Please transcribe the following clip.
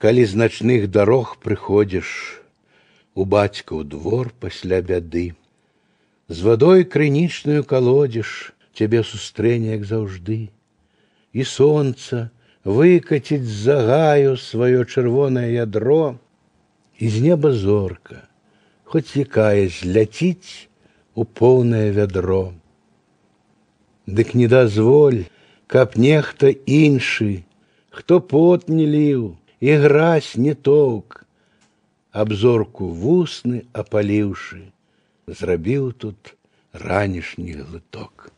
калі з начных дарог прыходзіш у бацька ў двор пасля бяды з вадой крынічную калодзіш цябе сустрэне як заўжды і сонца выкаціць з загаю сваё чырвонае ядро і з неба зорка хоць якая зляціць у поўнае вядро дык не дазволь каб нехта іншы хто пот не ліў і гразь не тоўк абзорку вусны апаліўшы зрабіў тут ранішні глыток